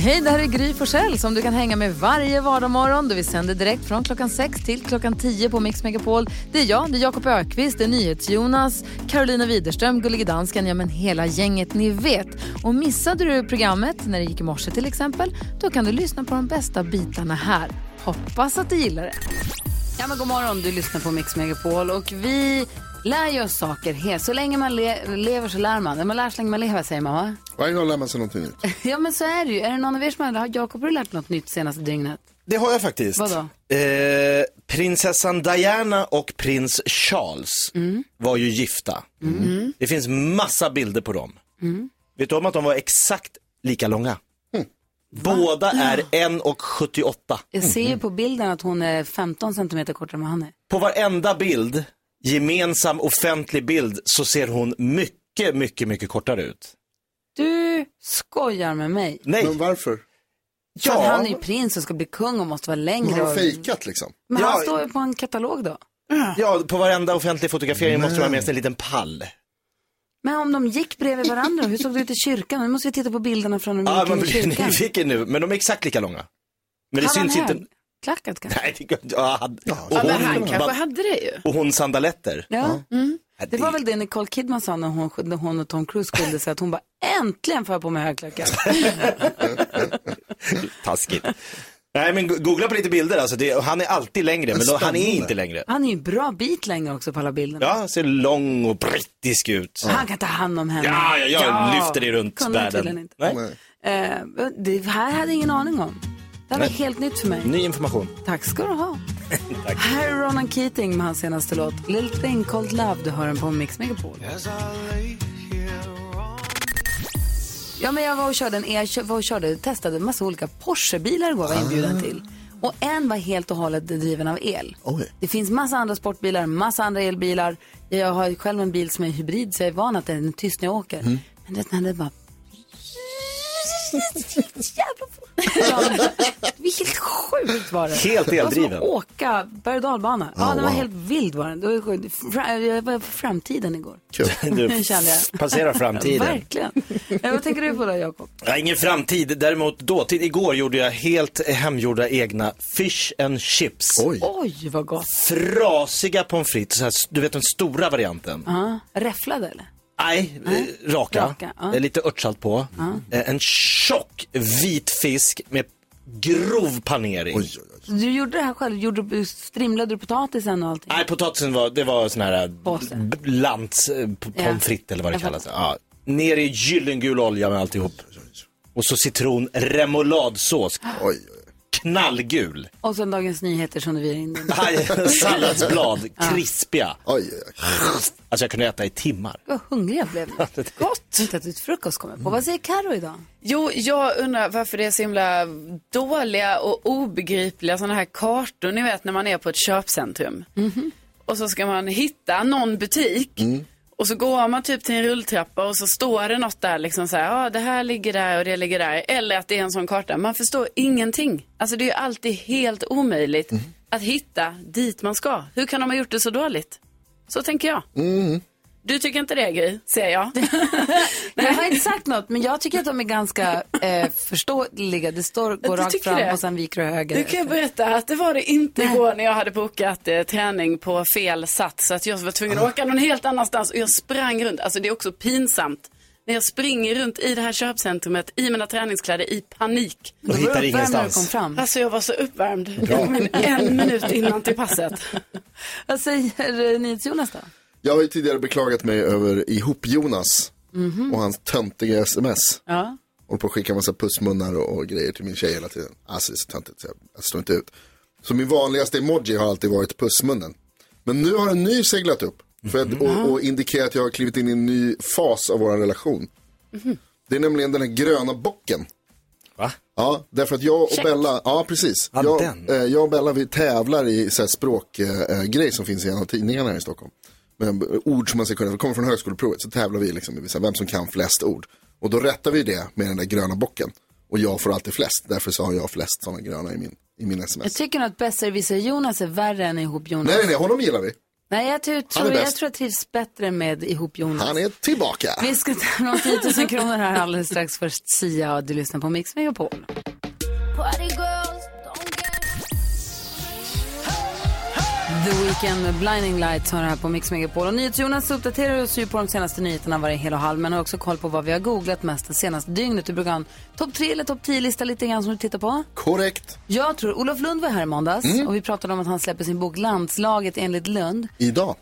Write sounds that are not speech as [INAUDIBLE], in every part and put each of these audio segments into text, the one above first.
Hej, det här är Gry Forssell som du kan hänga med varje vardagsmorgon. Vi sänder direkt från klockan 6 till klockan 10 på Mix Megapol. Det är jag, det är Jakob Ökvist, det är NyhetsJonas, Carolina Widerström, Gullige Dansken, ja men hela gänget ni vet. Och missade du programmet när det gick i morse till exempel, då kan du lyssna på de bästa bitarna här. Hoppas att du gillar det. Ja men god morgon, du lyssnar på Mix Megapol och vi lär ju oss saker. He- Så länge man le- lever så lär man. Man lär så länge man lever säger man va? Varje dag lär man sig någonting nytt. [LAUGHS] Ja men så är det ju. Är det någon av er som har, har Jakob har du lärt något nytt senaste dygnet? Det har jag faktiskt. Vadå? Eh, prinsessan Diana och prins Charles Mm. var ju gifta. Det finns massa bilder på dem. Mm. Vet du om att de var exakt lika långa? Båda är 1,78. Jag ser ju på bilden att hon är 15 centimeter kortare än vad han är. På varenda bild, gemensam offentlig bild, så ser hon mycket, mycket, mycket kortare ut. Du skojar med mig. Nej, Men varför? För att han är ju prins och ska bli kung och måste vara längre. Har de och- fejkat liksom? Men han Ja. står ju på en katalog då. ja, på varenda offentlig fotografering måste det vara med sig en liten pall. Men om de gick bredvid varandra, hur såg det ut i kyrkan? Nu måste vi titta på bilderna från när de Ja, gick in man i blir kyrkan. nyfiken nu, men de är exakt lika långa. Men det han syns inte. Högklackat kanske? Nej, det, ja, och, Ja, men hon, han kanske hade det ju. och hon sandaletter. Ja. Mm. Ja, Det var väl det Nicole Kidman sa när hon, när hon och Tom Cruise skilde sig, att hon bara äntligen får jag på mig högklackat. [LAUGHS] Taskigt. Nej, men go- googla på lite bilder. Alltså det, han är alltid längre, men då, han är inte längre. Han är ju en bra bit längre också på alla bilderna. Ja, han ser lång och brittisk ut. Han kan ta hand om henne. Ja, ja, jag lyfter dig runt Kunde han världen. inte. Nej. Eh, det här hade jag ingen aning om. Det här var helt nytt för mig. Ny information. Tack ska du ha. [LAUGHS] Tack. Här är Ronan Keating med hans senaste låt Little Thing Called Love. Du hör den på Mix Megapol. Ja, men jag var och körde, en, jag kö- var och körde testade en massa olika Porsche-bilar igår var jag inbjuden till. Och en var helt och hållet driven av el. Oj. Det finns massa andra sportbilar, massa andra elbilar. Jag har själv en bil som är hybrid så jag är van att den är tyst när jag åker. Men det, när det bara... [LAUGHS] [LAUGHS] Jävla fort. Ja, helt sjukt var det. Helt Det var som eldriven. att åka berg och dalbana. Ja, den var helt vild var den. Det var Jag var på framtiden igår. Kul. [LAUGHS] Du Kände jag. passerar framtiden. Verkligen. Eh, Vad tänker du på då, Jakob? Ja, ingen framtid, däremot dåtid. Igår gjorde jag helt hemgjorda egna fish and chips. Oj. Oj, vad gott. Frasiga pommes frites, så här, du vet den stora varianten. Ja, räfflade eller? Nej, eh, raka. Raka, ja. Är lite örtsalt på. Eh, En tjock vit fisk med grov panering. Oj, oj, oj. Så Du gjorde det här själv? Gjorde, du- strimlade du potatisen och allting? Nej, potatisen var, det var sån här Påse. b- lants eh, p- Ja. pommes frites eller vad det Jag kallas. Ja. Ner i gyllengul olja med alltihop. Och så citron remouladsås. oj, oj. Knallgul. Och sen Dagens Nyheter som du vill in den. Salladsblad, krispiga. oj, oj, oj. Alltså jag kunde äta i timmar. Vad hungrig jag blev. [LAUGHS] Gott. Inte ätit frukost kommer på. Vad säger Karo idag? Jo, jag undrar varför det är så himla dåliga och obegripliga sådana här kartor, ni vet när man är på ett köpcentrum. Och så ska man hitta någon butik. Och så går man typ till en rulltrappa och så står det något där liksom så här, ja det här ligger där och det ligger där. Eller att det är en sån karta. Man förstår ingenting. Alltså det är ju alltid helt omöjligt att hitta dit man ska. Hur kan de ha gjort det så dåligt? Så tänker jag. Du tycker inte det Gry, ser jag. [LAUGHS] Jag har inte sagt [LAUGHS] något, men jag tycker att de är ganska eh, förståeliga. Det står gå Du rakt fram det? och sen viker du höger. Du kan jag berätta att det var det inte igår när jag hade bokat eh, träning på fel sats. Så att jag var tvungen att åka någon helt annanstans och jag sprang runt. Alltså det är också pinsamt. När jag springer runt i det här köpcentrumet i mina träningskläder i panik. Och hittar du kom ingenstans. fram. Alltså jag var så uppvärmd. [LAUGHS] En minut innan till passet. Vad säger eh, NyhetsJonas då? Jag har ju tidigare beklagat mig över ihop-Jonas och hans töntiga sms. Ja. Håller på att skicka massa pussmunnar och, och grejer till min tjej hela tiden. Alltså det är så töntigt så jag, jag står inte ut. Så min vanligaste emoji har alltid varit pussmunnen. Men nu har en ny seglat upp. För att, och, och indikerar att jag har klivit in i en ny fas av vår relation. Det är nämligen den här gröna bocken. Va? Ja, därför att jag och Bella, ja precis. Ja, jag, eh, jag och Bella vi tävlar i så här språkgrej eh, grej som finns i en av tidningarna här i Stockholm. Med ord som man ska kunna, det kommer från högskoleprovet, så tävlar vi liksom i vem som kan flest ord. Och då rättar vi det med den där gröna bocken. Och jag får alltid flest, därför så har jag flest sådana gröna i min, i min Jag sms. tycker nog att Besserwisser Jonas är värre än ihop Jonas. Nej, nej, honom gillar vi. Nej, jag, tror, tror, är jag tror jag trivs bättre med ihop Jonas. Han är tillbaka. Vi ska ta om 10 000 kronor här alldeles strax. Först Sia och du lyssnar på Mix Megapol. The Weeknd med Blinding Lights har det här på Mix Megapol. Och NyhetsJonas uppdaterar oss ju på de senaste nyheterna varje hel och halv. Men har också koll på vad vi har googlat mest det senaste dygnet. Du brukar ha en topp 3 eller topp 10-lista lite grann som du tittar på. Korrekt. Jag tror, Olof Lund var här i måndags Mm. och vi pratade om att han släpper sin bok Landslaget enligt Lund. Idag.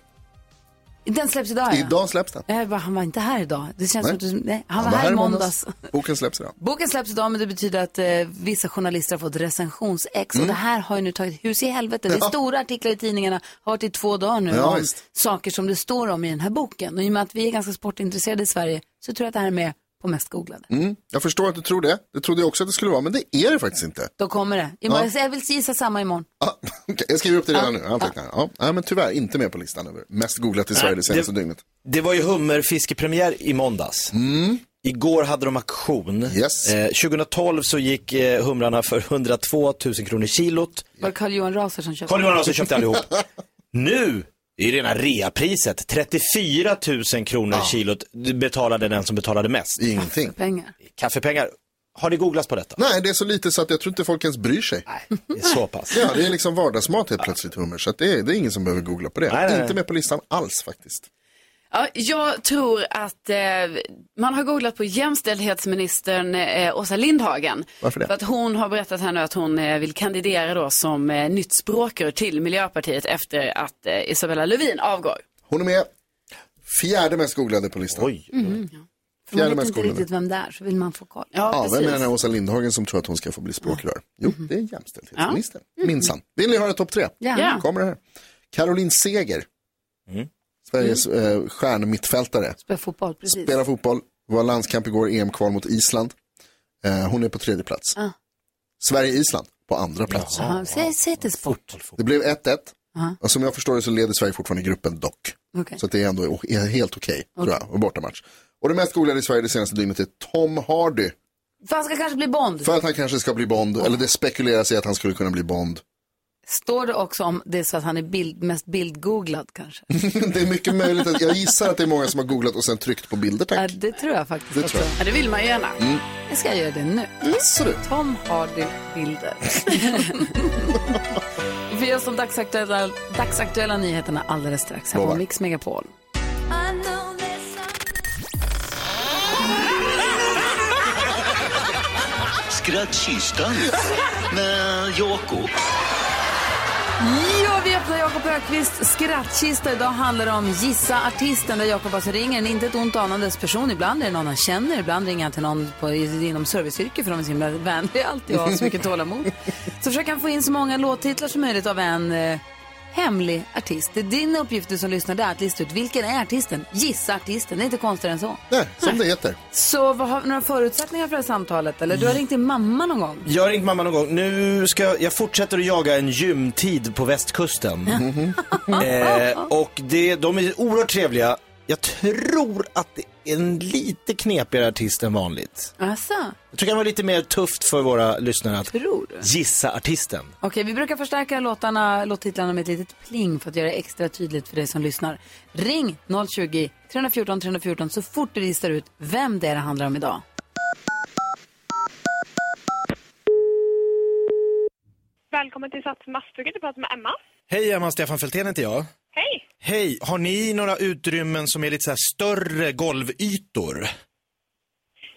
Den släpps idag ja. Idag släpps den. Jag bara, han var inte här idag. Det känns Nej. som att nej, han, var här i måndags. Boken släpps idag. Boken släpps idag men det betyder att eh, vissa journalister har fått recensionsex Mm. och det här har ju nu tagit hus i helvete. Det är Ja. stora artiklar i tidningarna, har varit i två dagar nu Ja, om visst. saker som det står om i den här boken. Och i och med att vi är ganska sportintresserade i Sverige så tror jag att det här är med på mest googlade. Mm. Jag förstår att du tror det. Det trodde jag också att det skulle vara, men det är det faktiskt inte. Då kommer det. Imorgon, Jag vill gissa samma imorgon. Ah, [LAUGHS] okej, jag skriver upp det redan nu. Antecknar. Ja. Ja, men tyvärr inte med på listan över mest googlat i Sverige det senaste det- dygnet. Det var ju hummerfiskepremiär i måndags. Igår hade de auktion. Yes. Eh, 2012 så gick eh, humrarna för 102 000 kronor kilot. Var det Carl-Johan Raser som köpte Carl Johan Raser köpte allihop. [LAUGHS] Nu är det rena reapriset. 34 000 kronor kilot betalade den som betalade mest. Ingenting. pengar? Kaffepengar. Har ni googlat på detta? Nej, det är så lite så att jag tror inte folk ens bryr sig. Det är så pass. Ja, det är liksom vardagsmat helt plötsligt hummer, så att det, är, det är ingen som behöver googla på det. Nej, nej, nej. Inte med på listan alls faktiskt. Ja, jag tror att eh, man har googlat på jämställdhetsministern eh, Åsa Lindhagen. Varför det? För att hon har berättat här nu att hon eh, vill kandidera då som eh, nytt språkrör till Miljöpartiet efter att eh, Isabella Lövin avgår. Hon är med. Fjärde mest googlade på listan. Oj. För man Fjärde vet mest inte riktigt vem det är så vill man få koll. Ja, Ja, vem är den här Åsa Lindhagen som tror att hon ska få bli språkrör? Jo, det är jämställdhetsministern. Minsann. Vill ni höra topp tre? Ja. Ja. Kommer det här. Caroline Seger. Sveriges eh, stjärnmittfältare. Spelar fotboll, precis. Spelar fotboll, var landskamp igår, EM-kval mot Island. Eh, hon är på tredje plats. Ah. Sverige-Island på andra plats. Ja, säg, säg till sport. Det blev 1-1. Aha. Och som jag förstår det så leder Sverige fortfarande gruppen dock. Okej. Så att det är ändå helt okej, tror jag, och bortamatch. Och det mest googlade i Sverige det senaste dygnet är Tom Hardy. För han ska kanske bli Bond. För att han kanske ska bli Bond, eller det spekuleras i att han skulle kunna bli Bond. Står det också om det är så att han är bild, mest bildgooglad kanske? [LAUGHS] det är mycket möjligt, att, jag gissar att det är många som har googlat och sen tryckt på bilder, Ja, tack. det tror jag faktiskt Det också. tror jag. Ja, det vill man ju gärna. Jag ska göra det nu. Du. Tom Hardy-bilder. [LAUGHS] Vi får göra de dagsaktuella, dagsaktuella nyheterna alldeles strax här på Lovar. Mix Megapol. Skrattkistan med Jakob. Ökvists skrattkista. Idag handlar det om Gissa artisten där Jakob alltså ringer en inte ett ont anandes person. Ibland är det någon han känner, ibland ringer han till någon på, inom serviceyrke för de är så himla vänliga alltid och har så mycket tålamod. [LAUGHS] Så försöker han få in så många låttitlar som möjligt av en eh, hemlig artist. Det är din uppgift du som lyssnar, det är att lista ut vilken är artisten. Gissa artisten, det är inte konstigare än så. Nej, som det heter. Så vad har några förutsättningar för det här samtalet? Eller du har ringt din mamma någon gång? Jag har ringt mamma någon gång. Nu ska jag, jag fortsätter att jaga en gymtid på västkusten. [LAUGHS] eh, och det, de är oerhört trevliga. Jag tror att det är en lite knepigare artist än vanligt. Alltså, Jag tror det kan vara lite mer tufft för våra lyssnare att tror du? gissa artisten. Okej, vi brukar förstärka låtarna, låttitlarna med ett litet pling för att göra det extra tydligt för dig som lyssnar. Ring 020 314 314 så fort du listar ut vem det är det handlar om idag. Välkommen till Sats Masthugget, du pratar med Emma. Hej Emma, Stefan Fältén heter jag. Hej! Hej, har ni några utrymmen som är lite så här större golvytor?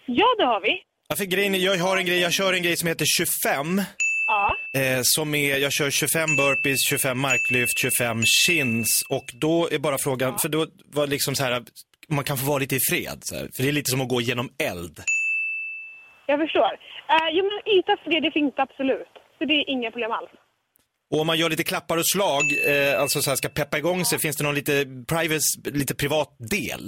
Ja, det har vi. Ja, för grejen är, jag har en grej, jag kör en grej som heter 25. Ja. Eh, som är, jag kör 25 burpees, 25 marklyft, 25 chins. Och då är bara frågan, för då var det liksom så här, man kan få vara lite i fred. Så här, för det är lite som att gå genom eld. Jag förstår. Uh, jo, men yta för det, det finns absolut. Så det är inga problem alls. Och om man gör lite klappar och slag, eh, alltså så här, ska peppa igång sig, finns det någon lite, privacy, lite privat del?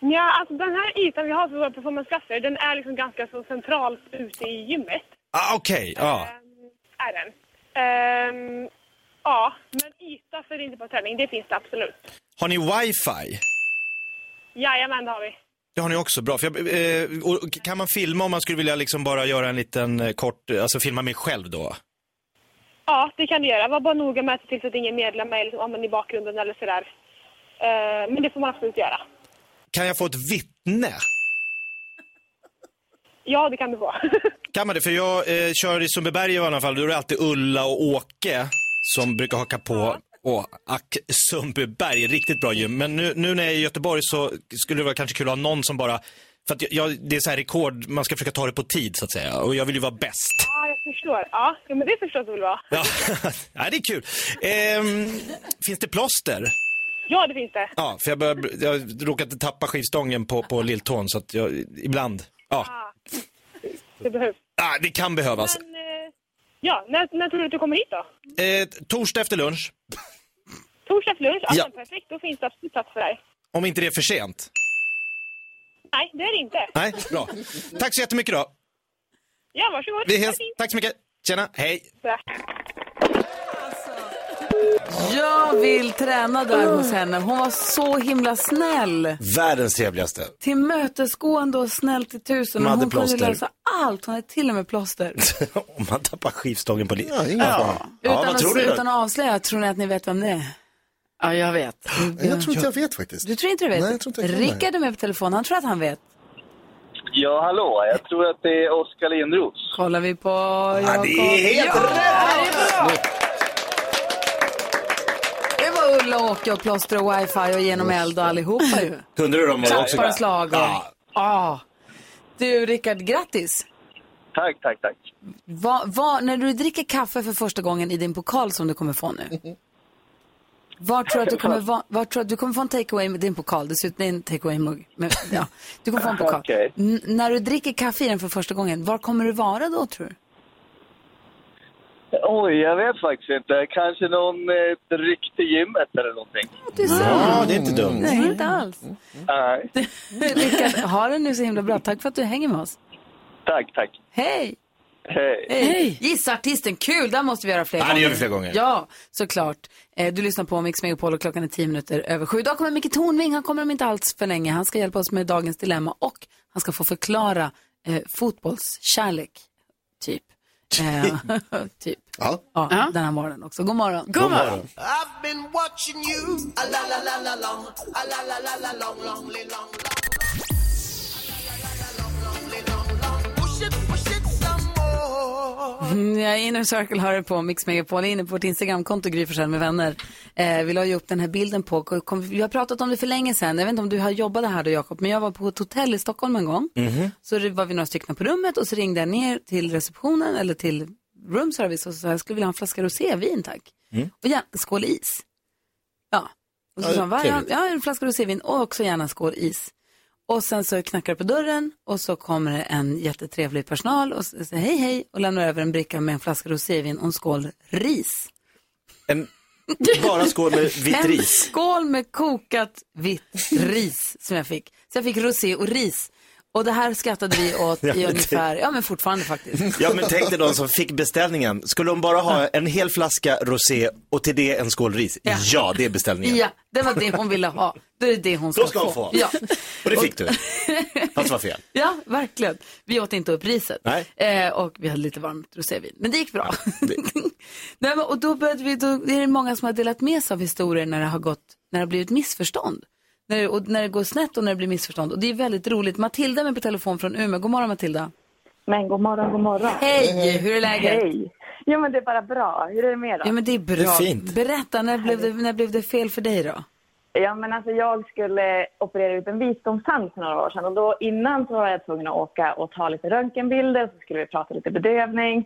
Ja, alltså den här ytan vi har för våra performanceklasser, den är liksom ganska så centralt ute i gymmet. Ah, Okej, ja. Ehm, är den. Ehm, Ja, men yta för internetupptagning, det finns det absolut. Har ni wifi? Jajamän, det har vi. Det har ni också, bra. För jag, eh, kan man filma om man skulle vilja liksom bara göra en liten eh, kort, eh, alltså filma mig själv då? Ja, det kan du göra. Var bara noga med att se till så att ingen medlem är liksom, ja, i bakgrunden eller sådär. Eh, men det får man absolut göra. Kan jag få ett vittne? Ja, det kan du få. [LAUGHS] Kan man det? För jag eh, kör i Sundbyberg i alla fall, då är det alltid Ulla och Åke som brukar haka på. Och ack, Sundbyberg, riktigt bra gym. Men nu, nu när jag är i Göteborg så skulle det vara kanske kul att ha någon som bara, för att jag, det är så här rekord, man ska försöka ta det på tid så att säga. Och jag vill ju vara bäst. ja, jag förstår. Ja, ja men det förstår du väl vara. Ja, [LAUGHS] ja det är kul. Ehm, finns det plåster? Ja, det finns det. Ja, för jag, börjar, jag råkat tappa skivstången på, på lilltån så att jag ibland, ja, Det behövs. ah, det kan behövas. Men, ja, när, när tror du att du kommer hit då? Eh, torsdag efter lunch, Torsdag efter lunch? Ja, Ja. perfekt. Då finns det absolut plats för dig. om inte det är för sent. Nej, det är det inte. Nej, bra. Tack så jättemycket då. Ja, varsågod. Vi fint. Tack så mycket. Tjena, hej. Så. Jag vill träna där hos henne. Hon var så himla snäll. Världens trevligaste. Tillmötesgående och snäll till tusen. Hon Och hade hon kunde plåster. lösa allt. Hon hade till och med plåster. [LAUGHS] om man tappar skivstången på li- Ja. Ja, utan, vad tror att, du utan att avslöja, tror ni att ni vet vem det är? Ja, jag vet. Jag tror inte jag vet faktiskt. Du tror inte du vet? Nej, jag tror inte jag kan det. Rickard är med på telefon. Han tror att han vet. Ja, hallå. Jag tror att det är Oskar Lindros. Kollar vi på Ja, det är helt ja, rätt! Det var Ulla, Åke och plåster och wifi och genom eld och allihopa ju. Kunde du dem också? Klappar och slag och... Ja. Ah. Du, Rickard, grattis. Tack, tack, tack. Va, va, när du dricker kaffe för första gången i din pokal som du kommer få nu. Var tror du att du kommer, va, var tror du, att du kommer få en takeaway med din pokal? Det ser ut en takeaway-mugg. Ja, du kommer få en pokal. [LAUGHS] Okej. N- när du dricker kaffe i den för första gången, var kommer du vara då tror du? Oj, jag vet faktiskt inte. Kanske någon eh, dryck till gymmet eller någonting. Du ser. Ja, det är inte dumt. Nej, inte alls. Nej. [LAUGHS] Rickard, ha det nu så himla bra. Tack för att du hänger med oss. Tack, tack. Hej! Hej. Hej! Gissa artisten, kul! Det måste vi göra fler Ja, det gånger. gör vi fler gånger. Ja, såklart. Eh, du lyssnar på Mix Megapol och klockan är tio minuter över sju. Idag kommer Micke Tornving, han kommer om inte alls för länge. Han ska hjälpa oss med dagens dilemma och han ska få förklara eh, fotbollskärlek, [LAUGHS] typ. Eh, typ. Ja. Ja, den här morgonen också. God morgon. God morgon. I've been watching you. Mm, Jag Inner Circle hör på Mix Megapol, inne på vårt Instagramkonto Gry Forssell med vänner. Eh, vi la ju upp den här bilden på, kom, vi har pratat om det för länge sedan, jag vet inte om du har jobbat här då Jakob, men jag var på ett hotell i Stockholm en gång. Så det var vi några stycken på rummet och så ringde jag ner till receptionen eller till room service och så sa jag skulle vilja ha en flaska rosévin tack. Och gärna skål is. Ja. Och så Ja, sa han, "Va, ja, en flaska rosévin och också gärna skål is. Och sen så knackar det på dörren och så kommer det en jättetrevlig personal och säger hej hej och lämnar över en bricka med en flaska rosévin och en skål ris. En, bara skål med vitt en ris. skål med kokat vitt ris som jag fick. Så jag fick rosé och ris. Och det här skrattade vi åt [LAUGHS] Ja, i ungefär, ja men fortfarande faktiskt. [LAUGHS] Ja men tänk dig de som fick beställningen. Skulle de bara ha en hel flaska rosé och till det en skål ris? Ja. Ja, det är beställningen. Ja, det var det hon ville ha. Då är det det hon ska, Då ska hon få. Ja. Och det fick du. Fast det var fel. ja, verkligen. Vi åt inte upp riset. Nej. Eh, och vi hade lite varmt rosévin. Men det gick bra. [LAUGHS] Nej, men, och då, började vi, då är det många som har delat med sig av historier när det har, gått, när det har blivit missförstånd. När det, och när det går snett och när det blir missförstånd. Och det är väldigt roligt. Matilda är med på telefon från Umeå. God morgon Matilda. Men god morgon, god morgon. Hej, hur är läget? Hej. Jo men det är bara bra. Hur är det med då? Ja men det är bra. Det är fint. Berätta, när blev, det, när blev det fel för dig då? Ja men alltså jag skulle operera ut en visdomstand för några år sedan och då innan så var jag tvungen att åka och ta lite röntgenbilder så skulle vi prata lite bedövning.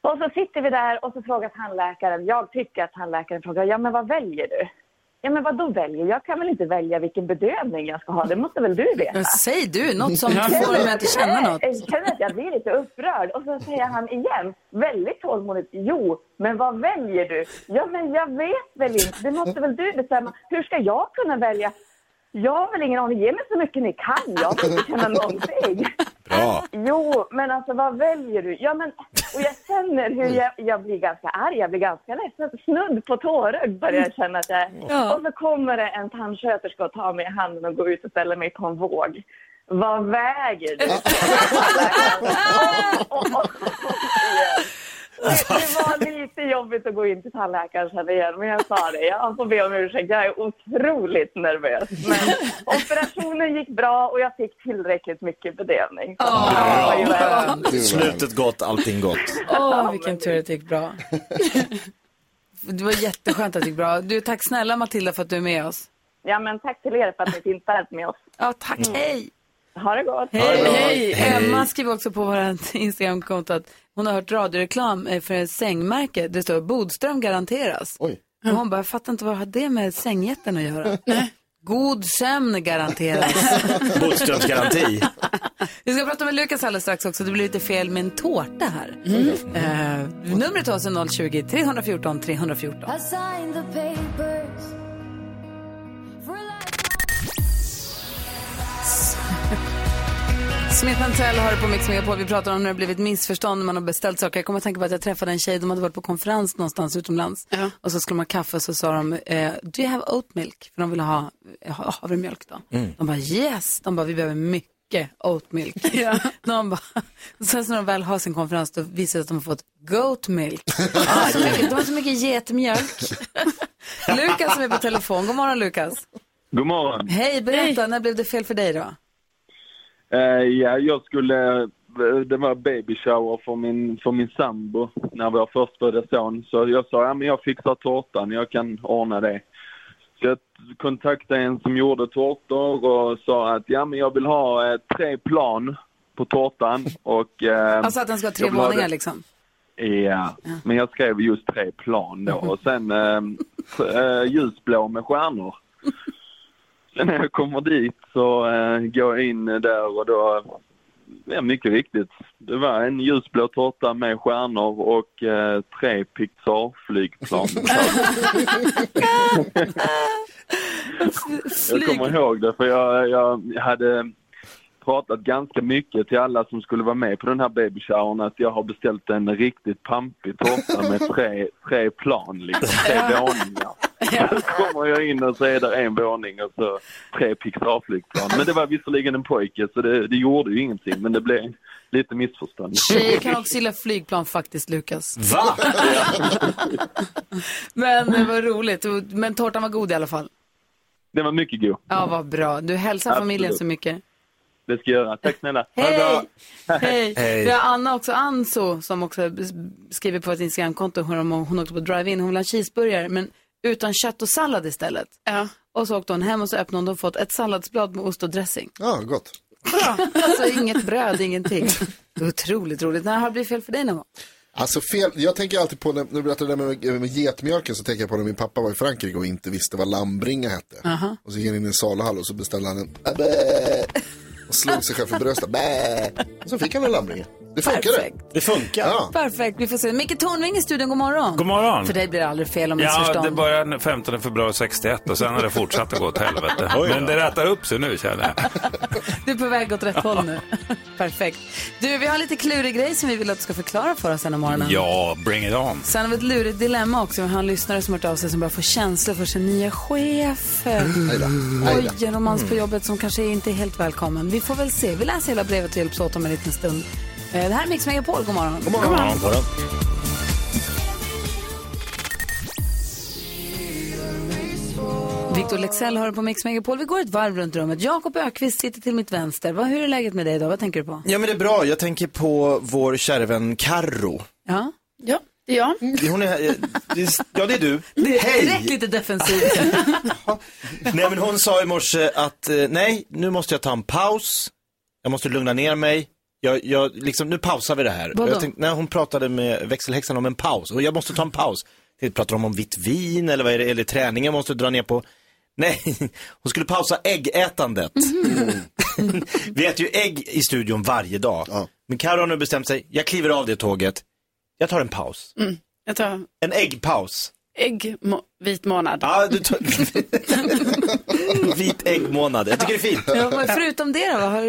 Och så sitter vi där och så frågar tandläkaren, jag tycker att tandläkaren frågar, ja men vad väljer du? Ja men vad då väljer? Jag kan väl inte välja vilken bedövning jag ska ha, det måste väl du veta? Men säg du, något som [LAUGHS] får mig att känna något. Jag känner att jag blir lite upprörd. Och så säger han igen, väldigt tålmodigt, jo, men vad väljer du? Ja, men jag vet väl inte. Det måste väl du bestämma. Hur ska jag kunna välja? Jag har väl ingen aning. Ge mig så mycket ni kan. Jag vill inte känna någonting. Bra. Jo, men alltså vad väljer du? Ja, men, och jag känner hur jag, jag blir ganska arg, jag blir ganska ledsen. Snudd på tårögd börjar jag känna att jag är. Ja. Och så kommer det en tandsköterska och tar mig i handen och går ut och ställer mig på en våg. Vad väger du? Och- och- och- det, det var lite jobbigt att gå in till tandläkaren sen igen, men jag sa det. Jag får be om ursäkt, jag är otroligt nervös. Men [LAUGHS] operationen gick bra och jag fick tillräckligt mycket bedövning. Ju värt. Slutet gott, allting gott. Åh, vilken tur att det gick bra. [LAUGHS] Det var jätteskönt att det gick bra. Du, tack snälla Matilda för att du är med oss. Ja, men tack till er för att ni finns där med oss. Ja, tack. Hej! Ha det gott. Hej, det hej. hej. Emma skriver också på vår [LAUGHS] Instagramkonto att hon har hört radioreklam eh, för ett sängmärke. Det står Bodström garanteras. Oj. Och hon bara, jag fattar inte vad har det med sängjätten att göra? [LAUGHS] God sömn garanteras. [LAUGHS] Bodströms garanti. Vi ska prata med Lukas alldeles strax också. Det blir lite fel med en tårta här. Mm. Mm. Uh, numret till oss är 020-314 314. 314. Smith Tell har det på Mix Megapol. Vi pratar om när det blivit missförstånd när man har beställt saker. Jag kommer att tänka på att jag träffade en tjej, de hade varit på konferens någonstans utomlands. Och så skulle man ha kaffe och så sa de, eh, do you have oat milk? För de ville ha eh, ha- havremjölk då. Mm. De bara yes, de bara vi behöver mycket oat milk. [LAUGHS] de bara, [LAUGHS] sen när de väl har sin konferens då visar det att de har fått goat milk. [LAUGHS] de, har så mycket, de har så mycket getmjölk. Lukas som är på telefon, god morgon Lukas. God morgon. Hej, berätta, när blev det fel för dig då? Eh, ja, jag skulle, det var baby shower för min, för min sambo när vår förstfödda son. Så jag sa, ja men jag fixar tårtan, jag kan ordna det. Så jag kontaktade en som gjorde tårtor och sa att ja men jag vill ha eh, tre plan på tårtan [LAUGHS] och... Eh, Alltså att den ska ha tre ha våningar det- liksom? Ja, men jag skrev just tre plan då och sen eh, [LAUGHS] eh, ljusblå med stjärnor. Sen när jag kommer dit så eh, går jag in där och då, ja mycket riktigt, det var en ljusblå tårta med stjärnor och eh, tre Pixar-flygplan. [LAUGHS] jag kommer ihåg det för jag, jag hade pratat ganska mycket till alla som skulle vara med på den här babyshowern att jag har beställt en riktigt pampig tårta med tre, tre plan, liksom, tre våningar. Så kommer jag in och så är det en våning och så tre Pixar-flygplan. Men det var visserligen en pojke så det, det gjorde ju ingenting men det blev lite missförstånd. Tjejer kan också gilla flygplan faktiskt, Lukas. Va? [LAUGHS] Men det var roligt. Men tårtan var god i alla fall. Det var mycket god. Ja, vad bra. Du hälsar Absolut. familjen så mycket. Det ska jag göra. Tack snälla. Hej! bra. Hej! Vi har Anna också, Anso, som också skriver på ett Instagramkonto. Hon, hon åkte på drive-in, hon vill ha cheeseburgare, men utan kött och sallad istället. Ja. Och så åkte hon hem och så öppnade hon och fått ett salladsblad med ost och dressing. Ja, gott. Bra! [LAUGHS] Alltså inget bröd, ingenting. Det är otroligt roligt. När har det blivit fel för dig någon gång? Alltså fel, jag tänker alltid på, när du berättade det där med, med getmjölken så tänker jag på när min pappa var i Frankrike och inte visste vad lambringa hette. Aha. Och så gick han in i en saluhall och så beställde han en Bä. [LAUGHS] och slog sig själv för bröstet. Och så fick han en lambringa. Det funkade. Perfekt. Det funkar. Ja. Perfekt, vi får se. Micke Tornving i studion, god morgon. God morgon. För dig blir det aldrig fel om Ja, missförstånd. det började den 15 februari 61 och sen har det fortsatt att gå åt helvete. Oj då. Men det rättar upp sig nu känner jag. [LAUGHS] Du är på väg åt rätt håll nu. [LAUGHS] Perfekt. Du, vi har en lite klurig grej som vi vill att du ska förklara för oss den här morgonen. Ja, bring it on. Sen har vi ett lurigt dilemma också. Vi har en lyssnare som har hört av sig som börjar få känslor för sin nya chef. Då. Hej då. Oj, en romans på jobbet som kanske inte är helt välkommen. Vi får väl se. Vi läser hela brevet och hjälps åt om en liten stund. Eh, Det här är Mix Megapol. God morgon. God morgon. God morgon. Victor Lexell har på Mix Megapol. Vi går ett varv runt rummet. Jakob Ökvist sitter till mitt vänster. Vad, hur är läget med dig idag? Vad tänker du på? Ja men det är bra, jag tänker på vår kära vän Karro. Ja, Ja, det är jag. Hon är, eh, är, ja det är du. [LAUGHS] det är Hej! direkt lite defensivt. [LAUGHS] Nej men hon sa i morse att eh, nej, nu måste jag ta en paus. Jag måste lugna ner mig. Jag, jag, liksom, nu pausar vi det här. Vadå? Jag tänkte, när hon pratade med växelhäxan om en paus, och jag måste ta en paus. Jag pratar de om vitt vin eller vad är det, eller träning jag måste dra ner på. Nej, [LAUGHS] hon skulle pausa äggätandet. [LAUGHS] vi äter ju ägg i studion varje dag. Ja. Men Karo har nu bestämt sig, jag kliver av det tåget. Jag tar en paus. Jag tar En äggpaus. ägg, må, vit månad. Ja, du tar... [LAUGHS] Vit äggmånad. Jag tycker det är fint. ja, förutom det då? Vad har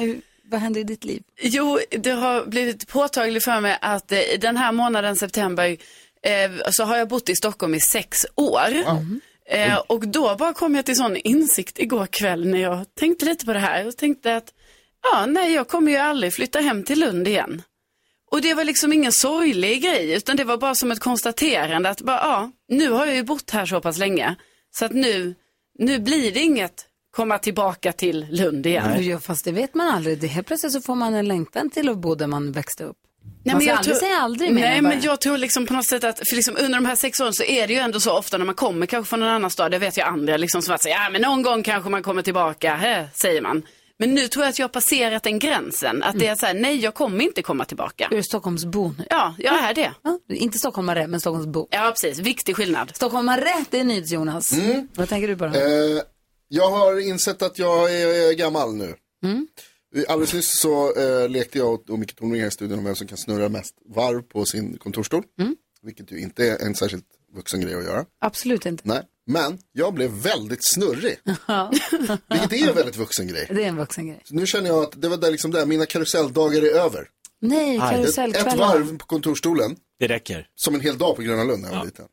du, vad händer i ditt liv? Jo, det har blivit påtagligt för mig att eh, den här månaden september eh, så har jag bott i Stockholm i sex år. Eh, och då bara kom jag till sån insikt igår kväll när jag tänkte lite på det här och tänkte att ja, nej, jag kommer ju aldrig flytta hem till Lund igen. Och det var liksom ingen sorglig grej, utan det var bara som ett konstaterande att bara, ja, nu har jag ju bott här så pass länge, så att nu, nu blir det inget komma tillbaka till Lund igen. Ja, fast det vet man aldrig. Det helt plötsligt så får man en längtan till att bo där man växte upp. Nej, man men jag aldrig tror- säga aldrig Nej, jag men jag tror liksom på något sätt att för liksom under de här sex åren så är det ju ändå så ofta när man kommer kanske från en annan stad, det vet jag andra liksom som att säga, ja men någon gång kanske man kommer tillbaka, he, säger man. Men nu tror jag att jag har passerat den gränsen, att det är så här, nej jag kommer inte komma tillbaka. Du är Stockholmsbo nu. Ja, jag är det. Ja, inte stockholmare, men Stockholmsbo. Ja, precis. Viktig skillnad. Stockholmare, det är nyhets Jonas. Mm. Vad tänker du på då? Eh, jag har insett att jag är gammal nu. Mm. Alldeles nyss så eh, lekte jag och- Micke Tornving här i studion om vem som kan snurra mest varv på sin kontorsstol. Mm. Vilket ju inte är en särskilt vuxen grej att göra. Absolut inte. Nej, men jag blev väldigt snurrig. [LAUGHS] Vilket är en väldigt vuxen grej. Det är en vuxen grej. Så nu känner jag att det var där liksom där, mina karuselldagar är över. Nej, Ett, ett karusellkvällar. varv på kontorsstolen. Det räcker. Som en hel dag på Gröna Lund när jag var liten.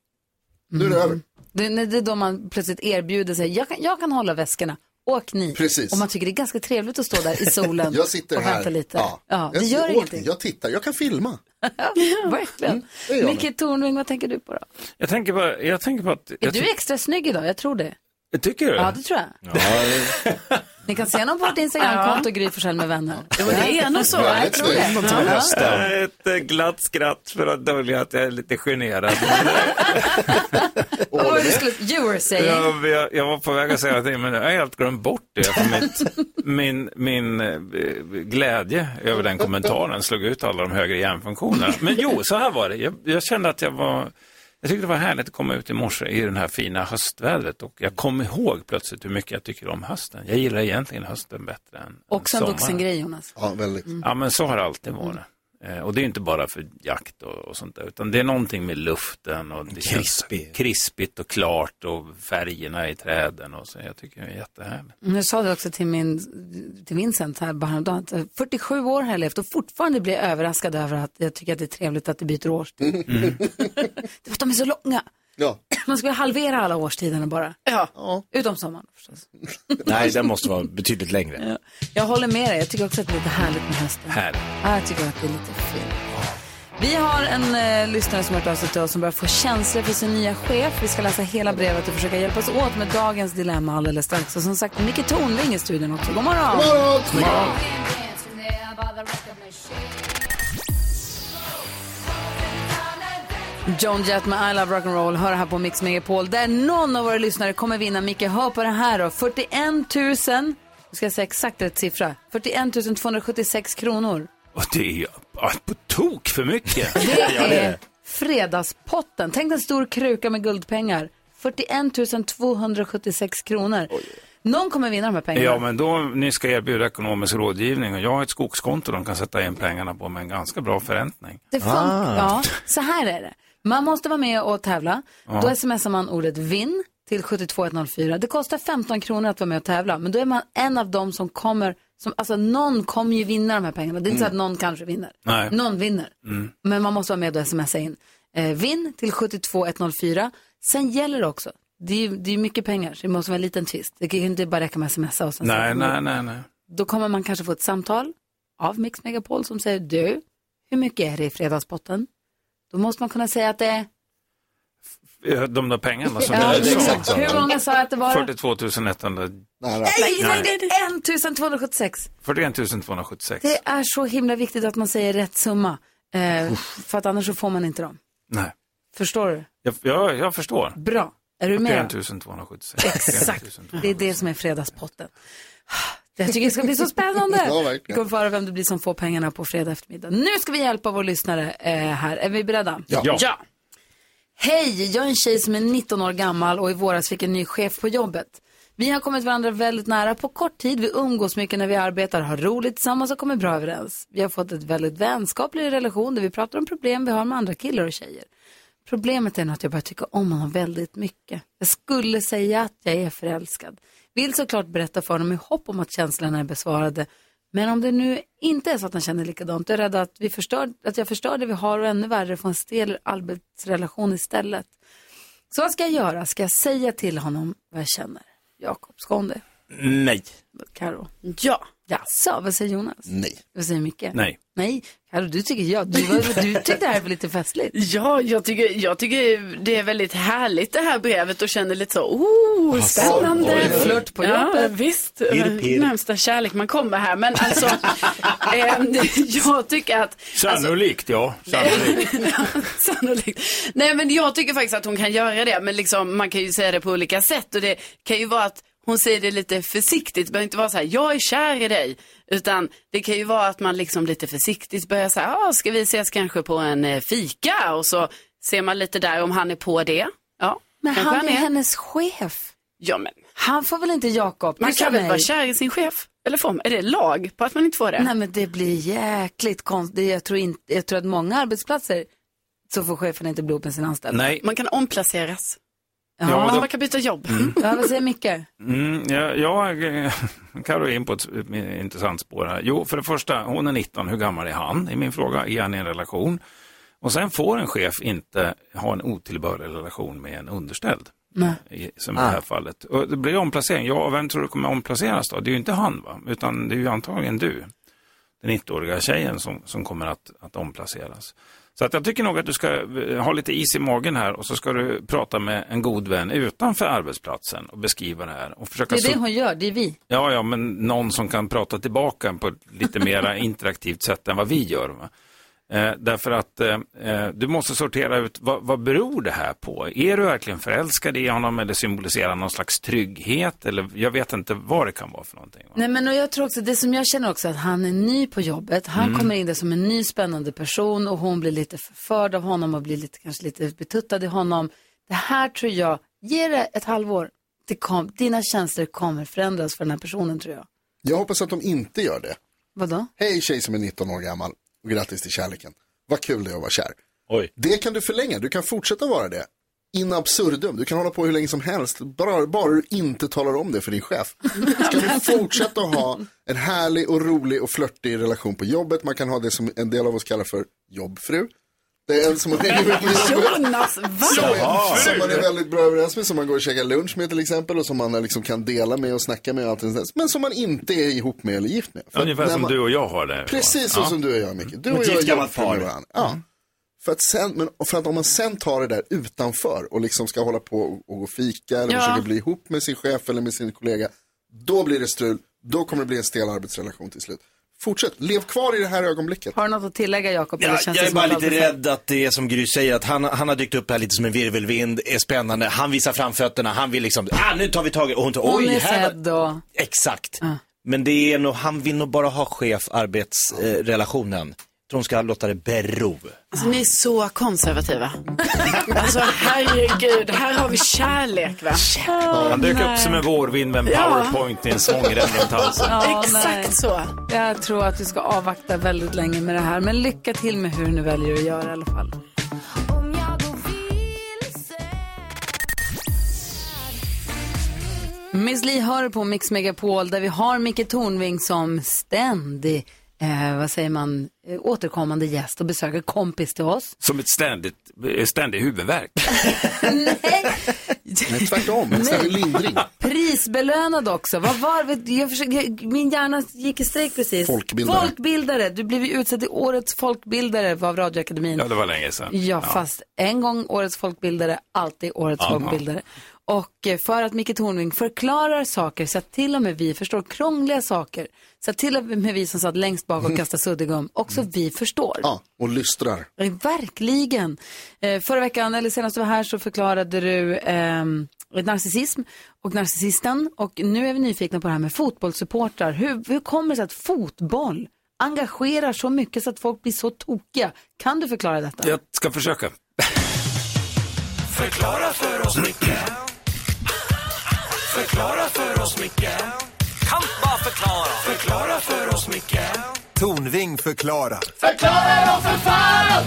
Nu är det över. Det, nej, det är då man plötsligt erbjuder sig, jag kan, jag kan hålla väskorna, åk ni. Precis. Och man tycker det är ganska trevligt att stå där i solen [LAUGHS] Jag sitter och här. vänta lite. Ja. Ja, det Jag gör åker, ingenting. Jag tittar, jag kan filma. [LAUGHS] Verkligen. gör Micke Tornving, vad tänker du på då? Jag tänker på, jag tänker på att... Är du extra snygg idag? Jag tror det. Tycker du? Ja, det tror jag. [LAUGHS] Ni kan se honom på vårt Instagramkonto, Gry Forssell med vänner. Jo, det är nog så. Jag tror det. Ja. Ett eh, glatt skratt för att dölja att jag är lite generad. Vad var det du skulle, you were saying? Jag, jag, jag var på väg att säga någonting, men jag har helt glömt bort det. För mitt, [LAUGHS] min min eh, glädje över den kommentaren slog ut alla de högre hjärnfunktionerna. Men jo, så här var det. Jag, jag kände att jag var... Jag tyckte det var härligt att komma ut i morse i den här fina höstvädret och jag kom ihåg plötsligt hur mycket jag tycker om hösten. Jag gillar egentligen hösten bättre än, än Också en sommaren. vuxen grej, Jonas. Ja, väldigt. Ja, men så har det alltid varit. Eh, Och det är inte bara för jakt och, och sånt där, utan det är någonting med luften och det känns krispigt och klart och färgerna i träden och så. Jag tycker det är jättehärligt. Jag sa det också till, min, till Vincent här bara häromdagen. att, eh, 47 år har jag levt och fortfarande blir jag överraskad över att jag tycker att det är trevligt att det byter årstid. Mm. [LAUGHS] Det är att de är så långa. Ja. [CLEARS THROAT] Man skulle halvera alla årstiderna bara. Ja. Utom sommaren förstås. [LAUGHS] Nej, den måste vara betydligt längre. Ja. Jag håller med dig. Jag tycker också att det är lite härligt med hösten. Härligt. Ja, jag tycker att det är lite fint. Vi har en eh, lyssnare som har hört av sig till oss som börjar få känslor för sin nya chef. Vi ska läsa hela brevet och försöka hjälpas åt med dagens dilemma alldeles strax. Och som sagt, Micke Tornving i studion också. God morgon! God morgon! God morgon. John Jett med I Love Rock'n'Roll hör här på Mix Megapol där någon av våra lyssnare kommer vinna. Micke, hör på det här då. 41 000, nu ska jag säga exakt rätt siffra, 41 276 kronor. Och det är ju på tok för mycket. Det är fredagspotten. Tänk en stor kruka med guldpengar. 41 276 kronor. Någon kommer vinna de här pengarna. Ja, men då ni ska erbjuda ekonomisk rådgivning och jag har ett skogskonto de kan sätta in pengarna på med en ganska bra förräntning. Det funkar. Ja, så här är det. Man måste vara med och tävla. Ja. Då smsar man ordet vinn till 72104. Det kostar 15 kronor att vara med och tävla. Men då är man en av dem som kommer, som, alltså någon kommer ju vinna de här pengarna. Det är inte så att någon kanske vinner. Nej. Någon vinner. Mm. Men man måste vara med och smsa in. Eh, vinn till 72104. Sen gäller det också. Det är ju det är mycket pengar, så det måste vara en liten twist. Det kan ju inte bara räcka med smsa och sen Nej, nej, nej, nej. Då kommer man kanske få ett samtal av Mix Megapol som säger du, hur mycket är det i fredagspotten? Då måste man kunna säga att det är... De där pengarna som Ja, jag sa. Hur många sa att det var? 42 100. Nej, Nej. 41 276. 41 276. Det är så himla viktigt att man säger rätt summa. Eh, för att annars så får man inte dem. Nej, Förstår du? jag, jag, jag förstår. Bra. Är du med? 41 276. Exakt. Det är det som är fredagspotten. Jag tycker det ska bli så spännande. [LAUGHS] Ja, verkligen. Vi kommer få höra vem det blir som får pengarna på fredag eftermiddag. Nu ska vi hjälpa vår lyssnare eh, här. Är vi beredda? Ja. Ja. Hej, jag är en tjej som är 19 år gammal och i våras fick en ny chef på jobbet. Vi har kommit varandra väldigt nära på kort tid. Vi umgås mycket när vi arbetar, har roligt tillsammans och kommer bra överens. Vi har fått ett väldigt vänskaplig relation där vi pratar om problem vi har med andra killar och tjejer. Problemet är nog att jag börjar tycka om honom väldigt mycket. Jag skulle säga att jag är förälskad. Vill såklart berätta för honom i hopp om att känslorna är besvarade. Men om det nu inte är så att han känner likadant, då är jag rädd att, vi förstör, att jag förstör det vi har och ännu värre får en stel arbetsrelation istället. Så vad ska jag göra? Ska jag säga till honom vad jag känner? Jakob, ska hon det? Nej. Karo? Ja. Jaså, vad säger Jonas? Nej. Vad säger Micke? Nej. Nej, Karo, du tycker ja. Du, du tyckte det här var lite festligt. [LAUGHS] Ja, jag tycker, jag tycker det är väldigt härligt det här brevet och känner lite så, oh, Alltså, spännande. oj. Flört på Ja, jobbet. visst, Pirr, pirr. närmsta kärlek man kommer här. Men alltså, [LAUGHS] eh, [LAUGHS] jag tycker att... Sannolikt, ja. Sannolikt. Sannolikt. Nej men jag tycker faktiskt att hon kan göra det. Men liksom, man kan ju säga det på olika sätt. Och det kan ju vara att hon säger det lite försiktigt. Det behöver inte vara så här, jag är kär i dig. Utan det kan ju vara att man liksom lite försiktigt börjar säga, ah, ska vi ses kanske på en eh, fika? Och så ser man lite där om han är på det. Ja, Men kanske han är hennes chef. Ja, men Han får väl inte Jakob? man kan väl vara kär i sin chef? Eller får man, är det lag på att man inte får det? Nej men det blir jäkligt konstigt. Jag tror, inte, jag tror att många arbetsplatser så får chefen inte bli ihop med sin anställda. Nej. Man kan omplaceras. Ja, Ja, då- Man kan byta jobb. ja vad säger Micke? Mm, ja, jag [LAUGHS] Karo är in på ett eh, intressant spår här. Jo, för det första, hon är 19. Hur gammal är han? är min fråga. Är han i en relation? Och sen får en chef inte ha en otillbörlig relation med en underställd. Nej. i- Som i det här fallet. Och det blir omplacering. Ja, vem tror du kommer omplaceras då? Det är ju inte han, va? utan det är ju antagligen du. Den 90-åriga tjejen som, som kommer att, att omplaceras. Så att jag tycker nog att du ska eh, ha lite is i magen här och så ska du prata med en god vän utanför arbetsplatsen och beskriva det här. Och försöka Det är det hon gör, det är vi. Ja, ja, men någon som kan prata tillbaka på ett lite mer [LAUGHS] interaktivt sätt än vad vi gör. Va? Eh, därför att eh, eh, du måste sortera ut vad, vad beror det här på? Är du verkligen förälskad i honom eller symboliserar någon slags trygghet? Eller jag vet inte vad det kan vara för någonting. Nej men och jag tror också, det som jag känner också att han är ny på jobbet. Han Mm. kommer in där som en ny spännande person och hon blir lite förförd av honom och blir lite, kanske lite betuttad i honom. Det här tror jag, ge det ett halvår. Det kom, dina känslor kommer förändras för den här personen tror jag. Jag hoppas att de inte gör det. Vadå? Hej tjej som är 19 år gammal och grattis till kärleken. Vad kul det är att vara kär. Oj. Det kan du förlänga, du kan fortsätta vara det. In absurdum, du kan hålla på hur länge som helst. Bara, bara du inte talar om det för din chef. Ska du [LAUGHS] fortsätta att ha en härlig och rolig och flörtig relation på jobbet. Man kan ha det som en del av oss kallar för jobbfru. Det är en som man [LAUGHS] Jonas, va? som, är, som man är väldigt bra överens med, som man går och käkar lunch med till exempel och som man liksom kan dela med och snacka med och allt där. Men som man inte är ihop med eller gift med. För Ungefär som man- du och jag har det. Precis så Ja. som du och jag Micke. Du och jag gift är jobbfru med varandra. Ja. För att, sen, men, för att om man sen tar det där utanför och liksom ska hålla på och, och gå fika eller Ja. försöka bli ihop med sin chef eller med sin kollega. Då blir det strul, då kommer det bli en stel arbetsrelation till slut. Fortsätt, lev kvar i det här ögonblicket. Har du något att tillägga Jakob? Ja, jag är bara lite är sagt? rädd att det är som Gry säger, att han, han har dykt upp här lite som en virvelvind, är spännande, han visar framfötterna, han vill liksom, ah nu tar vi tag i, och hon tar, Hon oj, är här var... sedd och... Exakt. Men det är nog, han vill nog bara ha chef-arbetsrelationen. Eh, tror hon ska låta det bero. Alltså, ni är så konservativa. [LAUGHS] alltså herregud, här har vi kärlek va? Han dök upp som en vårvind med en Ja. powerpoint i en svångrem runt halsen. Ja, Exakt nej. så. Jag tror att du ska avvakta väldigt länge med det här. Men lycka till med hur du nu väljer att göra i alla fall. Miss Li hör på Mix Megapol där vi har Micke Tornving som ständig, eh, vad säger man, eh, återkommande gäst och besöker kompis till oss. Som ett ständigt, eh, ständig huvudvärk. Nej, tvärtom, en ständig lindring. Prisbelönad också. Vad var jag försöker, jag, Min hjärna gick i strejk precis. Folkbildare. Folkbildare. Du blev ju utsedd till årets folkbildare av Radioakademin. Ja, det var länge sedan. Ja, fast en gång årets folkbildare, alltid årets Ja. folkbildare. Och eh, för att Micke Tornving förklarar saker så att till och med vi förstår krångliga saker. Så att till och med vi som satt längst bak och kastade suddgum, också vi förstår. Ja, och lystrar. Eh, Verkligen. Eh, förra veckan, eller senast du var här, så förklarade du eh, narcissism och narcissisten. Och nu är vi nyfikna på det här med fotbollssupportrar. Hur, hur kommer det sig att fotboll engagerar så mycket så att folk blir så tokiga? Kan du förklara detta? Jag ska försöka. Förklara för oss, Micke Förklara för oss, Micke Kan bara förklara Förklara för oss, Micke Tornving förklarar. Förklara då för fan!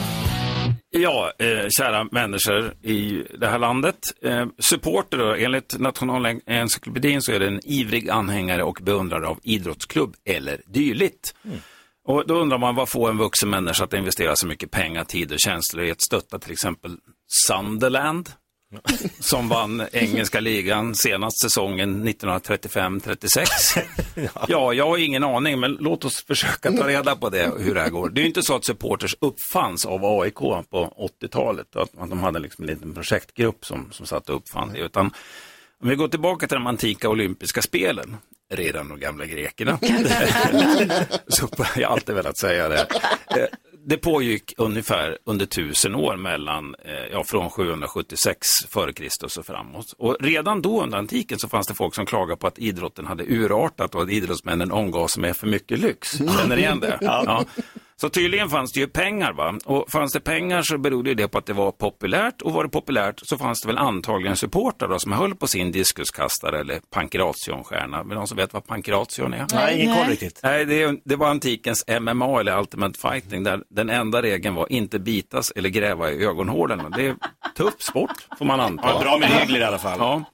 Ja, eh, kära människor i det här landet. Eh, supporter, då, enligt Nationalencyklopedin så är det en ivrig anhängare och beundrare av idrottsklubb eller dylikt. Och då undrar man vad får en vuxen människa att investera så mycket pengar, tid och känslor i att stötta till exempel Sunderland [LAUGHS] som vann engelska ligan senast säsongen 1935-36. [LAUGHS] Ja, jag har ingen aning, men låt oss försöka ta reda på det, hur det här går. Det är ju inte så att supporters uppfanns av AIK på 80-talet, att att de hade liksom en liten projektgrupp som, som satt och uppfann det, utan om vi går tillbaka till de antika olympiska spelen, redan de gamla grekerna. [LAUGHS] så jag har alltid velat säga det. Det pågick ungefär under tusen år mellan, eh, ja, från 776 före Kristus och framåt. Och redan då under antiken så fanns det folk som klagade på att idrotten hade urartat och att idrottsmännen omgav sig med för mycket lyx. Känner ni igen det? Ja. Så tydligen fanns det ju pengar va? Och fanns det pengar så berodde det på att det var populärt och var det populärt så fanns det väl antagligen supportrar då, som höll på sin diskuskastare eller pankrationstjärna. Men någon som vet vad pankration är? Nej, ingen koll riktigt. Nej, det, det var antikens MMA eller Ultimate Fighting där den enda regeln var inte bitas eller gräva i ögonhålen. Det är tuff sport får man anta. Ja, bra med regler i alla fall. Ja.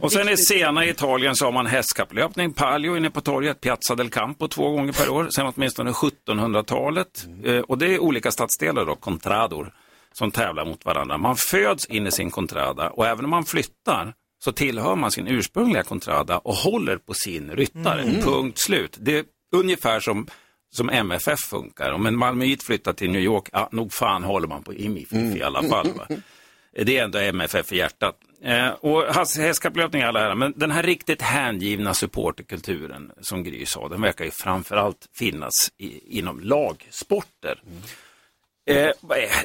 Och sen i sena Italien så har man hästkapplöpning, palio inne på torget, Piazza del Campo två gånger per år, sen åtminstone 1700-talet. Eh, och det är olika stadsdelar då, contrador, som tävlar mot varandra. Man föds in i sin contrada och även om man flyttar så tillhör man sin ursprungliga contrada och håller på sin ryttare. Mm. Punkt slut. Det är ungefär som som MFF funkar. Om en Malmöit flyttar till New York, ja, nog fan håller man på IMIF i alla fall. Va? [LAUGHS] Det är ändå MFF i hjärtat. Eh, och hästkapplöpning i alla ära, men den här riktigt hängivna supporterkulturen som Gry sa, den verkar ju framförallt finnas i, inom lagsporter. Eh,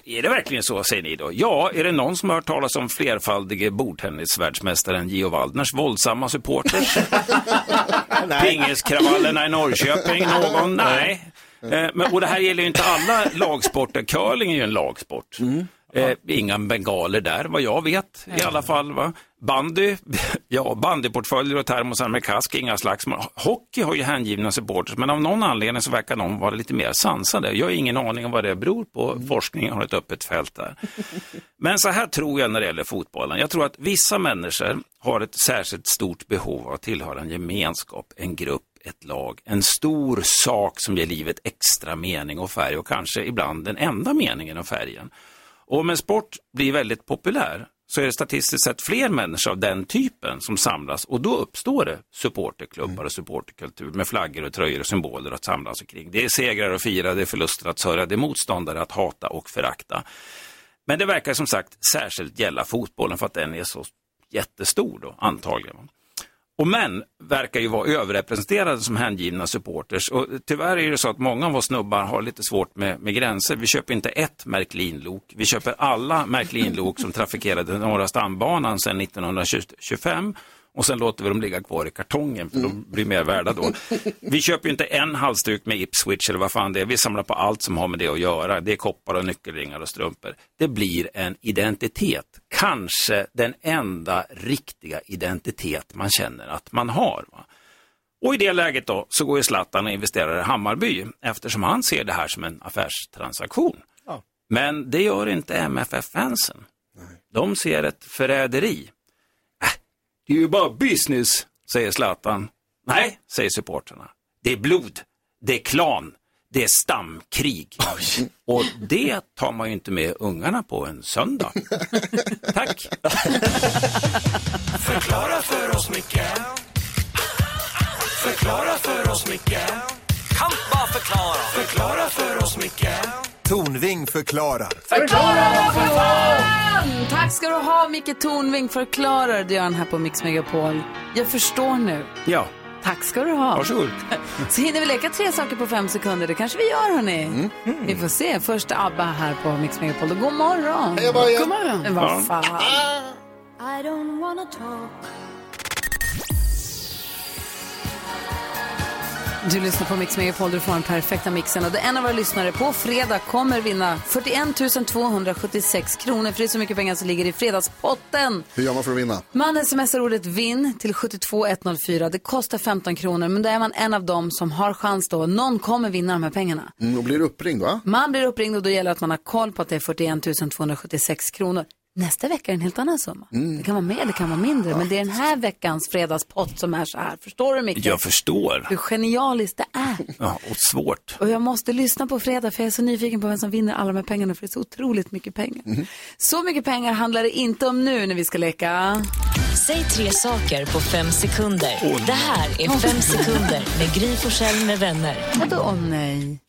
är, det verkligen så, säger ni då? Ja, är det någon som har hört talas om flerfaldige bordtennisvärldsmästaren Gio Waldners våldsamma supporters? [LAUGHS] Pingiskravallerna i Norrköping, någon? Nej. Eh, men, och det här gäller ju inte alla lagsporter. Curling är ju en lagsport. Eh, inga bengaler där, vad jag vet i alla fall. Va? Bandy, [LAUGHS] ja, bandyportföljer och termosar med kask, inga slagsmål. Hockey har ju hängivna supporters, men av någon anledning så verkar de vara lite mer sansade. Jag har ingen aning om vad det beror på. Forskningen har ett öppet fält där. [LAUGHS] Men så här tror jag när det gäller fotbollen. Jag tror att vissa människor har ett särskilt stort behov av att tillhöra en gemenskap, en grupp, ett lag, en stor sak som ger livet extra mening och färg och kanske ibland den enda meningen och färgen. Och om en sport blir väldigt populär så är det statistiskt sett fler människor av den typen som samlas och då uppstår det supporterklubbar och supporterkultur med flaggor och tröjor och symboler att samlas kring. Det är segrar att fira, det är förluster att sörja, det är motståndare att hata och förakta. Men det verkar som sagt särskilt gälla fotbollen för att den är så jättestor då, antagligen. Och män verkar ju vara överrepresenterade som hängivna supporters. Och tyvärr är det så att många av oss snubbar har lite svårt med, med gränser. Vi köper inte ett Märklin-lok. Vi köper alla Märklin-lok som trafikerade Norra stambanan sedan 1925. Och sen låter vi dem ligga kvar i kartongen för de blir mer värda då. Vi köper ju inte en halsduk med Ipswich eller vad fan det är. Vi samlar på allt som har med det att göra. Det är koppar och nyckelringar och strumpor. Det blir en identitet. Kanske den enda riktiga identitet man känner att man har. Va? Och i det läget då så går ju Zlatan och investerar i Hammarby eftersom han ser det här som en affärstransaktion. Men det gör inte MFF-fansen. De ser ett förräderi. Äh, det är ju bara business, säger Zlatan. Nej, säger supporterna. Det är blod, det är klan, det är stamkrig. Och det tar man ju inte med ungarna på en söndag. [LAUGHS] Tack. Förklara för oss, Micke Förklara för oss, Micke Kan bara förklara Förklara för oss, Micke Tornving förklarar. Förklara för fan! Tack ska du ha, Micke Tornving förklarar. Det gör han här på Mix Megapol. Jag förstår nu. Ja. Tack ska du ha. Varsågod. [LAUGHS] Så hinner vi leka tre saker på fem sekunder. Det kanske vi gör, hörni. Vi får se. Först ABBA här på Mix Megapol. God morgon. Hej. God morgon. Ja. Vad fan. I don't wanna talk. Du lyssnar på Mix Megapol, du får den perfekta mixen. Och en av våra lyssnare på fredag kommer vinna 41 276 kronor. För det är så mycket pengar som ligger i fredagspotten. Hur gör man för att vinna? Man smsar ordet vinn till 72104. Det kostar 15 kronor, men då är man en av dem som har chans då. Någon kommer vinna de här pengarna. Mm, och blir uppringd va? Man blir uppringd och då gäller det att man har koll på att det är 41 276 kronor. Nästa vecka är en helt annan summa. Mm. Det kan vara mer, det kan vara mindre. Men det är den här veckans fredagspott som är så här. Förstår du Micke? Jag förstår. Hur genialiskt det är. Ja, och svårt. Och jag måste lyssna på fredag för jag är så nyfiken på vem som vinner alla de här pengarna för det är så otroligt mycket pengar. Mhm. Så mycket pengar handlar det inte om nu när vi ska leka. Säg tre saker på fem sekunder. Det här är fem sekunder med Gry Forssell med vänner. Vadå åh nej?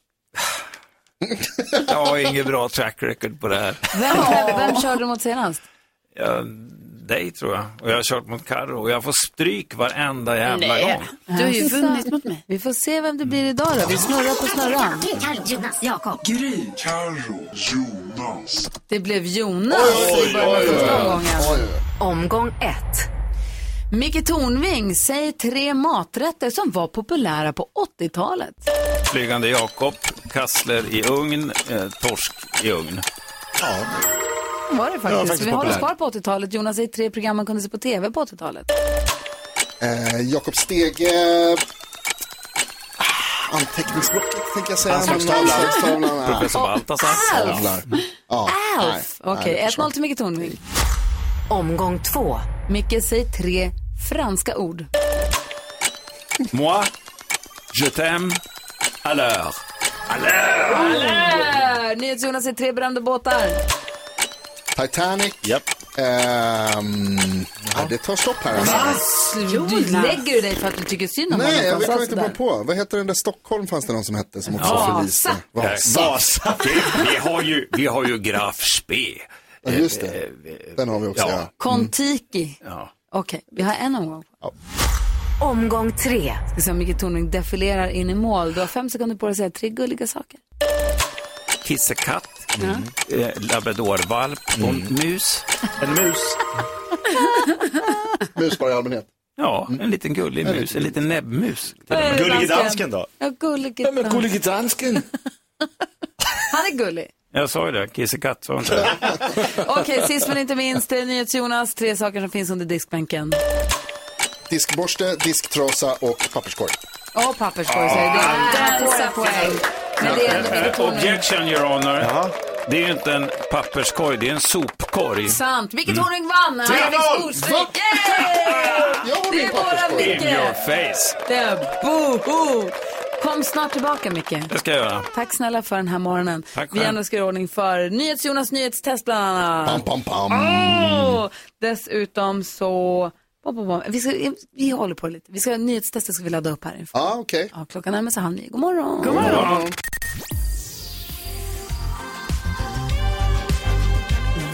Jag har inget bra track record på det här. Vem, vem körde du mot senast? Ja, dig tror jag. Och jag har kört mot Carro och jag får stryk varenda jävla gång. Du har ju vunnit mot mig. Vi får se vem det blir idag då. Vi snurrar på snurran. Carro, Jonas, Jakob. Gry. Carro. Jonas. Det blev Jonas Oj, i början av oj, oj, första oj. omgången. Omgång ett. Micke Tornving, säg tre maträtter som var populära på 80-talet. Flygande Jakob, kassler i ugn, eh, torsk i ugn. Ja. var det faktiskt. faktiskt Vi håller oss kvar på 80-talet. Jonas, säg tre program man kunde se på tv på 80-talet. Eh, Jakob Stege... Ah, Anteckningsblocket tänker jag säga. Anslagstavlan. Ja. Professor Baltasar. Stövlar. Ja, Alf! Okej, det försvann. 1-0 till Micke Tornving. Omgång två. Micke, säg tre franska ord. Moi, je t'aime, alors. Alors! Alla! NyhetsJonas, säg tre berömda båtar. Titanic. Ehm, ja, det tar stopp här. Alltså. Du lägger du dig för att du tycker synd om Nej, jag vet Fast inte på. Vad heter den där Stockholm fanns det någon som hette som också Vasa. förliste? Vasa. [LAUGHS] Vi, vi, har ju, vi har ju Graf Spee. Ja, just det. Den har vi också. Ja. Kontiki. Ja. Okej, vi har en omgång. Omgång tre. Ska se om Micke Tornving defilerar in i mål. Du har fem sekunder på dig att säga tre gulliga saker. Kissekatt, eh, labradorvalp och en mus. En mus. [LAUGHS] Mus bara i allmänhet. Ja, en liten gullig mus, en liten näbbmus. Är det, Gullige dansken? då? Ja, gullige dansken. dansken. [LAUGHS] Han är gullig. Jag sa ju det, kissekatt, sa inte det? [LAUGHS] Okej, sist men inte minst, eh, NyhetsJonas. Tre saker som finns under diskbänken. Diskborste, disktrasa och papperskorg. Och papperskorg säger poäng. Men det är ändå Micke Tornving. Objection, your honor. Det är ju inte en papperskorg, det är en sopkorg. Sant. Micke Mm. Tornving vann. Han storstryk. Yay! Det är In Micke. your face. Det är boho. Kom snart tillbaka, Micke. Det ska jag göra. Tack snälla för den här morgonen. Tack Vi ändå ska göra ordning för NyhetsJonas nyhetstest bland annat. Pam, pam, pam. Åh! Dessutom så... Bom, bom, bom. Vi, ska, vi håller på lite. Vi ska, nyhetstestet ska vi ladda upp här inför. Ja, okej. Ja, klockan närmar sig halv nio. God morgon. God morgon.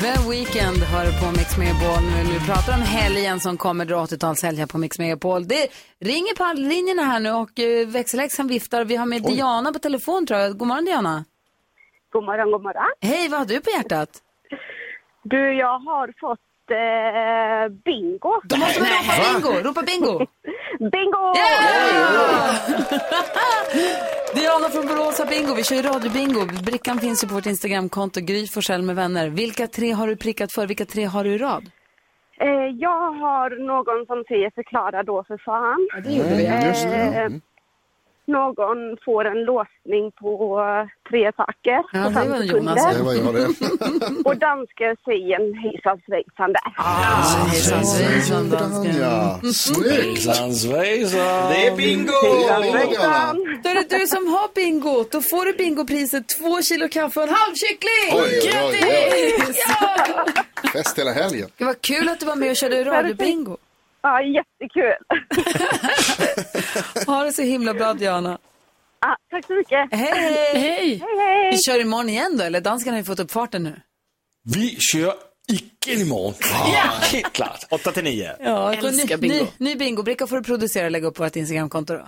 The Weeknd hör på Mix Megapol nu. Nu pratar om helgen som kommer, det är 80-talshelg här på Mix Megapol. Det ringer på linjerna här nu och uh, växelläxan viftar. Vi har med Diana på telefon tror jag. God morgon Diana. God morgon, god morgon. Hej, vad har du på hjärtat? Du, jag har fått eh, bingo. Då måste man ropa bingo. Ropa bingo. [LAUGHS] bingo! [LAUGHS] Diana från Borås har bingo. Vi kör ju radiobingo. Brickan finns ju på vårt Instagramkonto, Gry Forssell med vänner. Vilka tre har du prickat för? Vilka tre har du i rad? Eh, jag har någon som säger förklara då för fan. Ja, det gjorde vi. Eh, Just det, ja. Mm. Någon får en låsning på tre saker Ja, det var sekunder. Jonas. Det var jag det. [LAUGHS] Och dansken säger en hejsan svejsan där. Ah, hejsan svejsan dansken. Ja, snyggt. Det är bingo! Då är det du som har bingo. Då får du bingopriset två kilo kaffe och en halv kyckling. Grattis! Ja. Fest hela helgen. Det var kul att du var med och körde radiobingo. Ja, jättekul. [LAUGHS] Ha det så himla bra Diana. Ah, tack så mycket. Hej, hej. Hej, hej. Vi kör imorgon igen då, eller danskarna har ju fått upp farten nu. Vi kör igen imorgon. Helt klart. 8 till 9. Ja, Älskar ny, bingo. Ny, ny bingobricka får du producera och lägga upp på vårt Instagramkonto då.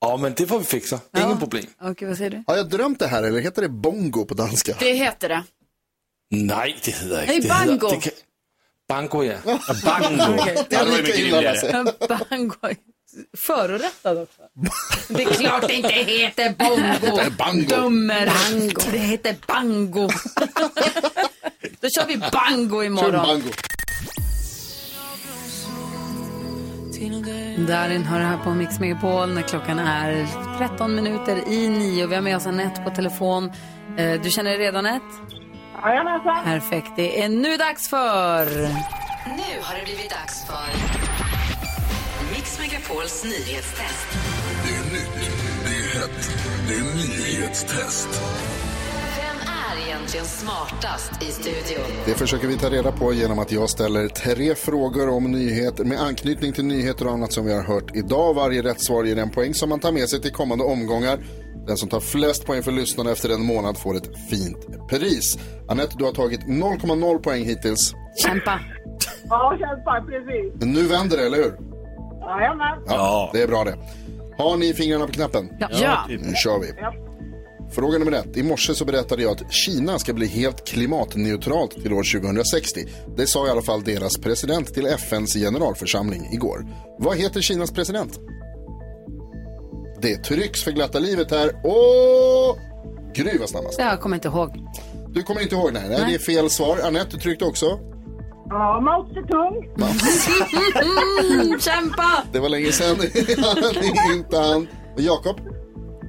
Ja, men det får vi fixa. Ingen problem. Okej, vad säger du? Har jag drömt det här eller heter det bongo på danska? Det heter det. Nej, det heter inte. Nej, det bango. Heter, det kan, bango, ja. Bango. Det ju mycket rimligare. Bango. förorättad också. Det är klart det inte heter bongo. Det heter bango. Dummer. Bango. Det heter bango. Då kör vi bango imorgon. bango. Darin hör det här på Mix Megapol när klockan är 13 minuter i nio. Vi har med oss Anette på telefon. Eh, Du känner dig redan Anette? Jajamensan. Perfekt. Det är nu dags för... Nu har det blivit dags för Mix Megapols nyhetstest. Det är nytt, det är hett, det är nyhetstest. Vem är egentligen smartast i studion? Det försöker vi ta reda på genom att jag ställer tre frågor om nyheter med anknytning till nyheter och annat som vi har hört idag. Varje rätt svar ger en poäng som man tar med sig till kommande omgångar. Den som tar flest poäng för lyssnarna efter en månad får ett fint pris. Anette, du har tagit 0,0 poäng hittills. Kämpa. Ja, kämpa precis. Men nu vänder det, eller hur? Jajamän. Ja, det är bra det. Har ni fingrarna på knappen? Ja. Ja. Nu kör vi. Ja. Fråga nummer ett. I morse så berättade jag att Kina ska bli helt klimatneutralt till år 2060. Det sa i alla fall deras president till FNs generalförsamling igår. Vad heter Kinas president? Det trycks för glatta livet här. Och Gry var snabbast. Jag kommer inte ihåg. Du kommer inte ihåg? Nej, nej, det är fel svar. Anette, du tryckte också. Ja, Mao Zedong. Mm, [LAUGHS] kämpa! Det var länge sedan. [LAUGHS] inte han. Och Jakob?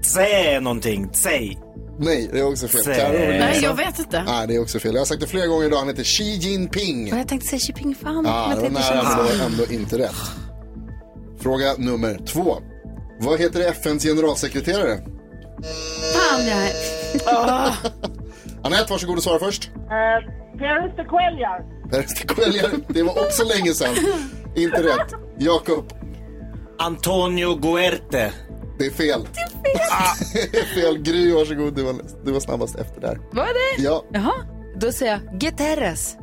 Säg någonting, säg. Nej, det är också fel. Säg. Nej, jag vet inte. Nej, det är också fel. Jag har sagt det flera gånger idag. Han heter Xi Jinping. Och jag tänkte säga Xi Jinping. Fan, Ja, men det var nära, men ändå inte rätt. Fråga nummer två. Vad heter FNs generalsekreterare? Fan, jag... Ah. [LAUGHS] Anette, varsågod och svara först. Uh, Peres de Cuellar. Peres de Cuellar. Det var också länge sedan. Inte rätt. Jakob. Antonio Guerte. Det är fel. [LAUGHS] Det är fel. Gry, varsågod. Du var, du var snabbast efter där. Var det? Ja. Jaha. Då säger jag Guterres.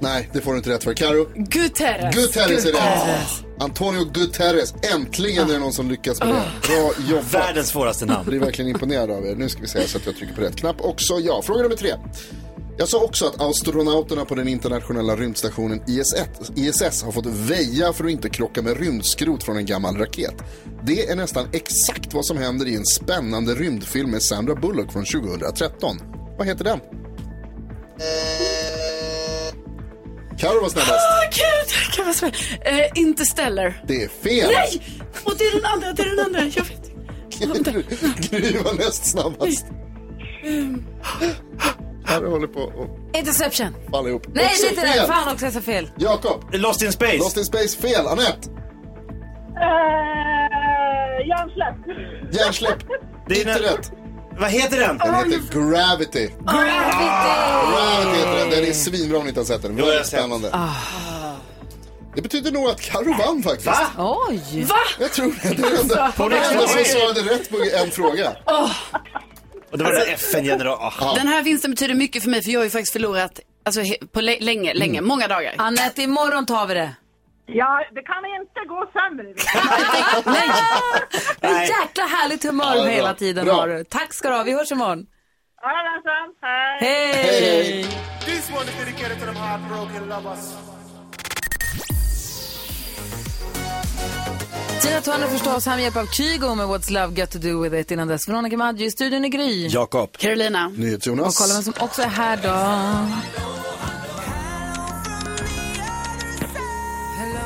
Nej, det får du inte rätt för. Karo. Guterres. Guterres är rätt. Antonio Guterres. Äntligen är det någon som lyckas med det. Bra jobbat. Världens svåraste namn. Jag blir verkligen imponerad av er. Nu ska vi se så att jag trycker på rätt knapp också. Ja, fråga nummer tre. Jag sa också att astronauterna på den internationella rymdstationen ISS, ISS har fått väja för att inte krocka med rymdskrot från en gammal raket. Det är nästan exakt vad som händer i en spännande rymdfilm med Sandra Bullock från 2013. Vad heter den? Karo var snabbast. Åh, gud! Kan vara svårt. Eh, Interstellar. Det är fel. Nej! Och det är den andra, det är den andra. Jag vet Gry var näst snabbast. Karo håller på att Interception. falla ihop. Nej, Också inte fel. det. Fan också, jag sa fel. Jakob. Lost in space. Lost in space, fel. Anette. Uh, hjärnsläpp. Hjärnsläpp. Det är Inte den- rätt. Vad heter den? Den heter Gravity. Gravity heter den. Den är svinbra om ni inte har sett den. Jo, jag har Väldigt sett. spännande. Ah. Det betyder nog att Karo vann faktiskt. Va? Oj! Va? Jag tror det. Det är den enda På den enda som riktigt? svarade rätt på en fråga. Och det var den FN-general... Ah. Den här vinsten betyder mycket för mig för jag har ju faktiskt förlorat alltså, he- på lä- länge, länge, Mm. många dagar. Anette, imorgon tar vi det. Ja, det kan inte gå sämre. [LAUGHS] Nej! En Nej. jäkla härligt humör Ja, hela tiden Bra. har du. Tack ska du ha. Vi hörs imorgon. Jajamensan. Hej. Hej! This one is dedicated to them heartbroken lovers. Tina Turner förstås, här med hjälp av Kygo med What's Love Got To Do With It. Innan dess Veronica Maggio i studion i Gry. Jakob. Carolina. Och NyhetsJonas. kolla vem som också är här då.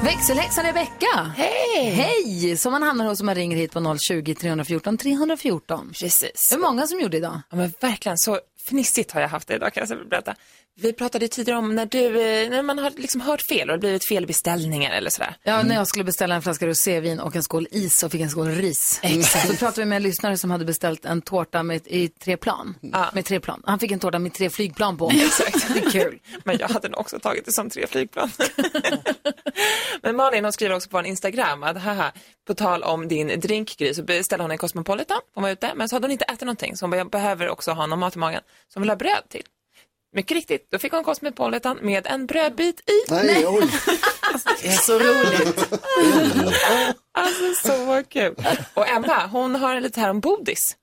Växelhäxan Rebecka. Hej! Hej! Som man hamnar hos om man ringer hit på 020-314 314. Precis. Det är många som gjorde idag. Ja, men verkligen så fnissigt har jag haft det idag kan jag berätta. Vi pratade tidigare om när, du, eh, när man har liksom hört fel och det blivit fel beställningar eller sådär. Ja, när jag skulle beställa en flaska rosévin och en skål is och fick en skål ris. Exakt. Så pratade vi med en lyssnare som hade beställt en tårta med, i tre plan. Med tre plan. Han fick en tårta med tre flygplan på. Exakt. Det är kul. Men jag hade nog också tagit det som tre flygplan. [LAUGHS] Men Malin hon skriver också på en Instagram att haha, på tal om din drinkgrej så beställde hon en Cosmopolitan. Hon var ute, men så hade hon inte ätit någonting så hon bara, jag behöver också ha någon mat i magen. Hon vill ha bröd till. Mycket riktigt, då fick hon Cosmopolitan med en brödbit i. Nej, oj. Det är så roligt. Alltså så kul. Och Emma, hon har lite här om bodis.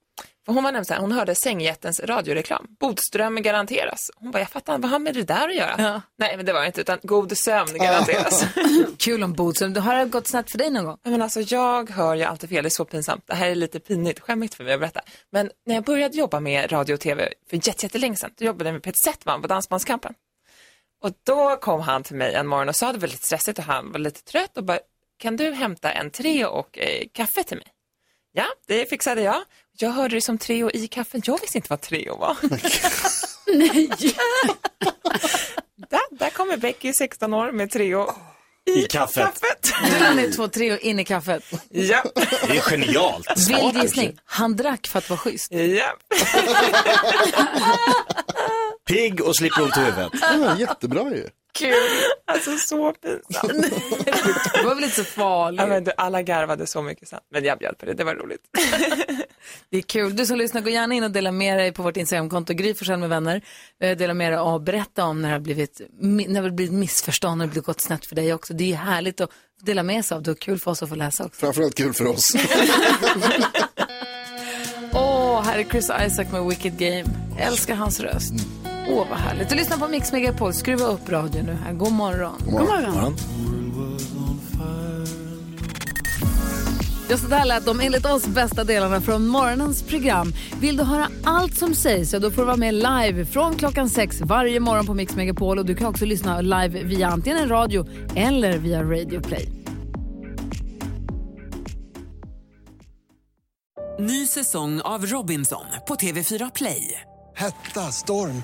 För hon var nämligen så här, hon hörde sängjättens radioreklam. Bodström garanteras. Hon bara, jag fattar vad har med det där att göra? Nej, men det var det inte, utan god sömn garanteras. [LAUGHS] Kul om Bodström. Har det gått snett för dig någon gång? Men alltså, jag hör ju alltid fel, det är så pinsamt. Det här är lite pinigt, skämmigt för mig att berätta. Men när jag började jobba med radio och tv för jätte- jättelänge sedan, då jobbade jag med Peter Settman på Dansbandskampen. Och då kom han till mig en morgon och sa det var lite stressigt och han var lite trött och bara, kan du hämta en Treo och eh, kaffe till mig? Ja, det fixade jag. Jag hörde det som Treo i kaffen. Jag visste inte vad Treo var. [LAUGHS] Nej! där, där kommer Becky, 16 år, med Treo I kaffet. Du la ner två tre och in i kaffet. Ja. Det är genialt. Vild gissning. Han drack för att vara schysst. Ja. [LAUGHS] Pigg och slipper ont i huvudet. Ja, jättebra ju. Kul. Alltså så pinsamt. [LAUGHS] Det var väl inte så farligt? Ja, men du, alla garvade så mycket sen. Men jag bjöd på det, det var roligt. [LAUGHS] Det är kul. Du som lyssnar, gå gärna in och dela med dig på vårt Instagramkonto, Gry Forssell med vänner. Eh, Dela med dig och berätta om när det har blivit, när det har blivit missförstånd, när det har gått snett för dig också. Det är härligt att dela med sig av. Det är kul för oss att få läsa också. Framförallt kul för oss. [LAUGHS] Åh, här är Chris Isaac med Wicked Game. Jag älskar hans röst. Åh, vad härligt. Du lyssnar på Mix Megapol. Skruva upp radion nu här. God morgon. God morgon. Ja, så där lät de enligt oss bästa delarna från morgonens program. Vill du höra allt som sägs så då får du vara med live från klockan sex varje morgon på Mix Megapol. Och du kan också lyssna live via antingen radio eller via Radio Play. Ny säsong av Robinson på TV4 Play. Hetta, storm,